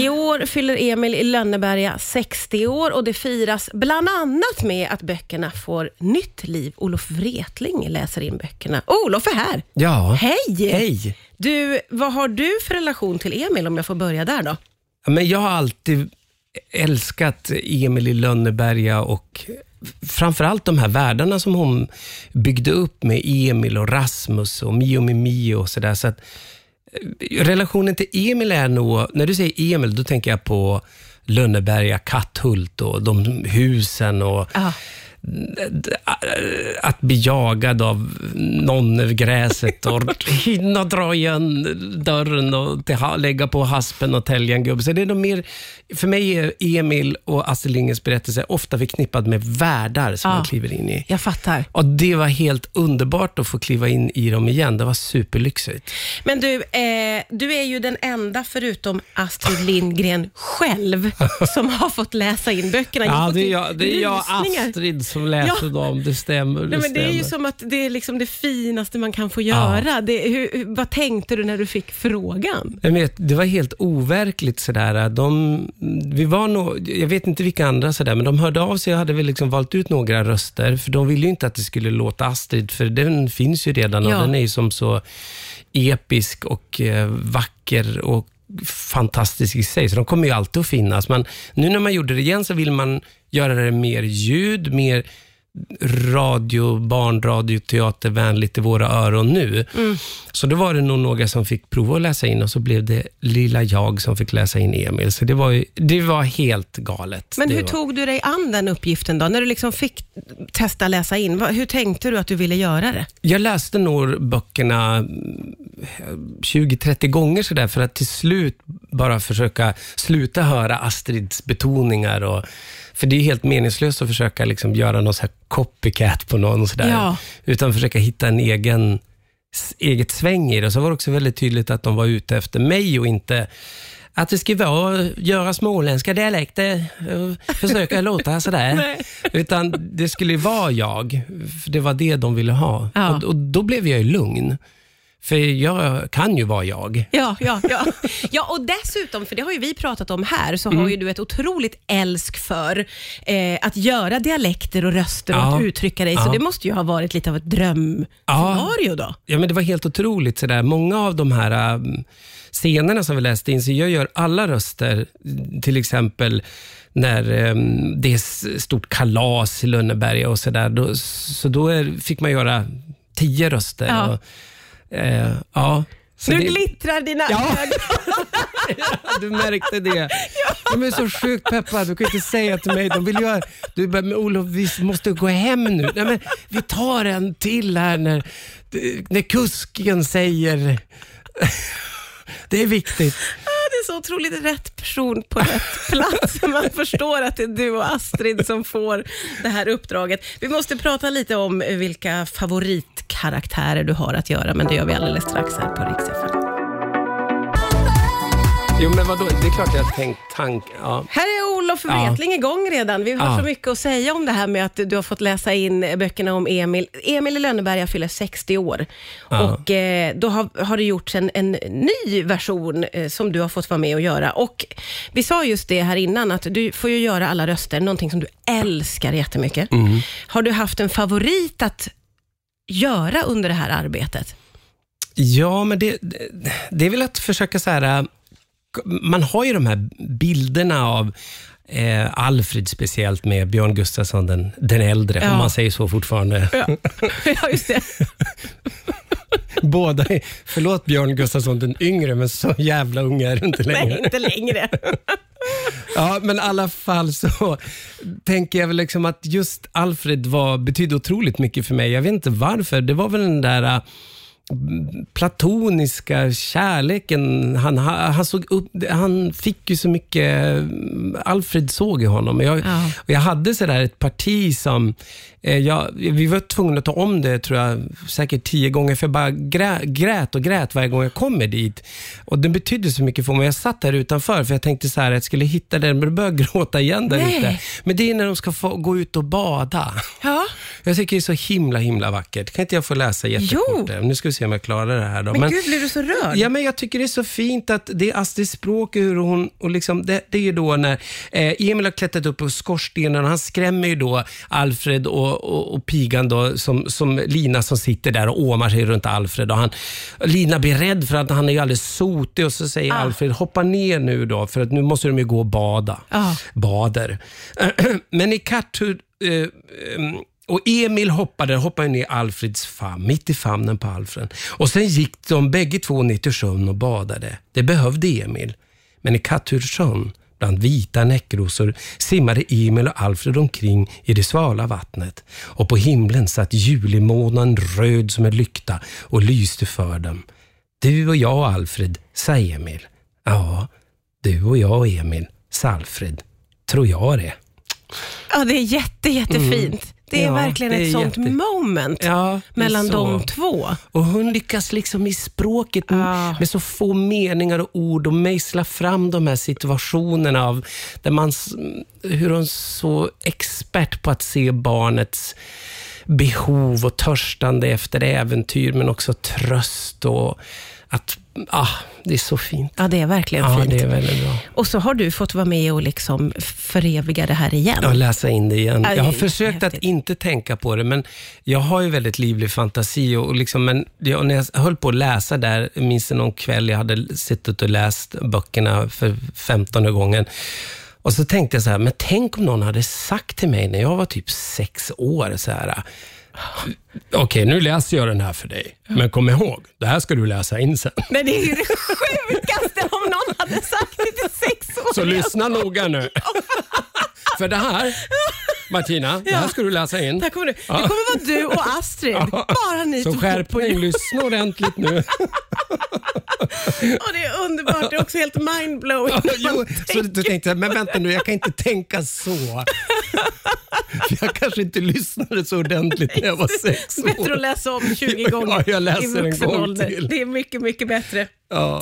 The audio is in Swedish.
I år fyller Emil i Lönneberga 60 år och det firas bland annat med att böckerna får nytt liv. Olof Wretling läser in böckerna. Oh, Olof är här! Ja. Hej! Hej! Du, vad har du för relation till Emil, om jag får börja där då? Men jag har alltid älskat Emil i Lönneberga och framförallt de här världarna som hon byggde upp med Emil och Rasmus och Mio med Mio och sådär. Så att, eh, relationen till Emil är nog, när du säger Emil, då tänker jag på Lönneberga, Katthult och de husen och Aha att bli jagad av någon över gräset och hinna dra igen dörren och lägga på haspen och tälja en gubbe. Så det är nog mer, för mig är Emil och Astrid Lindgrens berättelse ofta förknippad med världar som Ja. man kliver in i. Jag fattar. Och Det var helt underbart att få kliva in i dem igen. Det var superlyxigt. Men du, eh, du är ju den enda förutom Astrid Lindgren själv som har fått läsa in böckerna. Jag har fått rysningar. Astrid som läser Ja. dem. Det stämmer. Det, Nej, men det är ju som att det är liksom det finaste man kan få göra. Det, hur, vad tänkte du när du fick frågan? Jag vet, det var helt overkligt sådär. De, vi var nog, jag vet inte vilka andra sådär, men de hörde av sig och hade väl liksom valt ut några röster, för de ville ju inte att det skulle låta Astrid, för den finns ju redan och Ja. den är ju som så episk och eh, vacker och fantastisk i sig, så de kommer ju alltid att finnas. Men nu när man gjorde det igen så vill man göra det mer ljud, mer radio, barnradio, teatervänligt i våra öron nu. Mm. Så då var det nog några som fick prova att läsa in och så blev det lilla jag som fick läsa in Emil. Så det var, ju, det var helt galet. Men det hur var. tog du dig an den uppgiften då? När du liksom fick testa läsa in, hur tänkte du att du ville göra det? Jag läste nog böckerna 20-30 gånger sådär för att till slut bara försöka sluta höra Astrids betoningar. Och, för det är helt meningslöst att försöka liksom göra någon så här copycat på någon. Sådär, Ja. Utan försöka hitta en egen eget sväng i det. Så var det också väldigt tydligt att de var ute efter mig och inte att det ska vara, göra småländska dialekter, och försöka låta sådär. Nej. Utan det skulle vara jag, för det var det de ville ha. Ja. Och, och då blev jag ju lugn. För jag kan ju vara jag. Ja, ja, ja. ja, och dessutom, för det har ju vi pratat om här, så Mm. har ju du ett otroligt älsk för eh, att göra dialekter och röster och Ja. att uttrycka dig. Så Ja. det måste ju ha varit lite av ett drömscenario då. Ja, men det var helt otroligt. Sådär. Många av de här um, scenerna som vi läste in, så jag gör alla röster. Till exempel när um, det är stort kalas i Lönneberga och sådär. Så då är, fick man göra tio röster. Ja. Och, eh, ja. Så nu det- glittrar dina Ja. ögon. Du märkte det. De är så sjukt peppade. Du kan inte säga till mig, de vill göra... Du bara, men Olof, vi måste gå hem nu. Nej, men vi tar en till här när, när kusken säger... Det är viktigt. Är så otroligt rätt person på rätt plats. Man förstår att det är du och Astrid som får det här uppdraget. Vi måste prata lite om vilka favoritkaraktärer du har att göra, men det gör vi alldeles strax här på Rix FM. Jo, men vadå? Det är klart jag har tänkt tank... Ja. Här är Olof Ja. Wretling igång redan. Vi har Ja. så mycket att säga om det här med att du har fått läsa in böckerna om Emil. Emil i Lönneberga fyller 60 år Ja. och eh, då har, har det gjorts en, en ny version eh, som du har fått vara med och göra. Och vi sa just det här innan, att du får ju göra alla röster, någonting som du älskar jättemycket. Mm. Har du haft en favorit att göra under det här arbetet? Ja, men det, det, är väl att försöka så här... äh, Man har ju de här bilderna av eh, Alfred speciellt med Björn Gustafsson den, den äldre, Ja. om man säger så fortfarande. Ja, ja just det. Båda är, förlåt Björn Gustafsson den yngre, men så jävla unga är du inte längre. Nej, inte längre. Ja, men i alla fall så tänker jag väl liksom att just Alfred var, betydde otroligt mycket för mig. Jag vet inte varför. Det var väl den där platoniska kärleken. Han, han, såg upp, han fick ju så mycket, Alfred såg i honom. Jag, Ja. och jag hade sådär ett parti som, eh, jag, vi var tvungna att ta om det tror jag, säkert tio gånger, för jag bara grä, grät och grät varje gång jag kommer dit. Och det betydde så mycket för mig. Jag satt där utanför, för jag tänkte så här, att jag skulle hitta den, men då började jag gråta igen där Nej. ute. Men det är när de ska få gå ut och bada. Ja. Jag tycker det är så himla, himla vackert. Kan inte jag få läsa jättekort? Jo. där? Nu ska vi se om jag klarar det här. Då. Men, gud, blir du så rörd? Ja, men jag tycker det är så fint att det är Astrids språk, hur hon, och liksom, det, det är ju då när eh, Emil har klättrat upp på skorstenen och han skrämmer ju då Alfred och, och, och pigan då, som, som Lina som sitter där och åmar sig runt Alfred. Och han, Lina blir rädd för att han är ju alldeles sotig och så säger Ah. Alfred, hoppa ner nu då, för att nu måste de ju gå och bada. Ah. Bader. Men i katthud eh, ehm, och Emil hoppade, hoppade ner Alfreds famn, mitt i famnen på Alfred. Och sen gick de bägge två ner till sjön och badade. Det behövde Emil. Men i Katthudssjön, bland vita näckrosor, simmade Emil och Alfred omkring i det svala vattnet. Och på himlen satt julimånen röd som en lykta och lyste för dem. Du och jag Alfred, sa Emil. Ja, du och jag Emil, sa Alfred. Tror jag det. Ja, det är jätte, jättefint. Det är. Ja, verkligen det är ett sånt jätte- moment Ja, mellan så. de två. Och hon lyckas liksom i språket Ja. med så få meningar och ord och mejsla fram de här situationerna av där man, hur hon är så expert på att se barnets behov och törstande efter äventyr, men också tröst och att, ah, det är så fint. Ja, det är verkligen Ja, fint. det är väldigt bra. Och så har du fått vara med och liksom föreviga det här igen. Ja, läsa in det igen. Ja, Jag har försökt att häftigt. inte tänka på det, men jag har ju väldigt livlig fantasi. Och liksom, men jag, när jag höll på att läsa där, jag minns det någon kväll jag hade suttit och läst böckerna för femtonde gången. Och så tänkte jag så här, men tänk om någon hade sagt till mig när jag var typ sex år, så här, okej nu läser jag den här för dig, men kom ihåg, det här ska du läsa in sen. Men det är ju det sjukaste om någon hade sagt det till sex år. Så lyssna noga nu. För det här, Martina, det här ska du läsa in. Där kommer du. Det kommer vara du och Astrid. Bara ni Så två skärpning, på lyssna ordentligt nu. Och det är underbart. Det är också helt mindblowing. jo, så du tänkte men vänta nu, jag kan inte tänka så. Jag kanske inte lyssnade så ordentligt när jag var sex år. Bättre att läsa om 20 gånger Ja, jag i läser en vuxen gång ålder. till. Det är mycket, mycket bättre. Ja.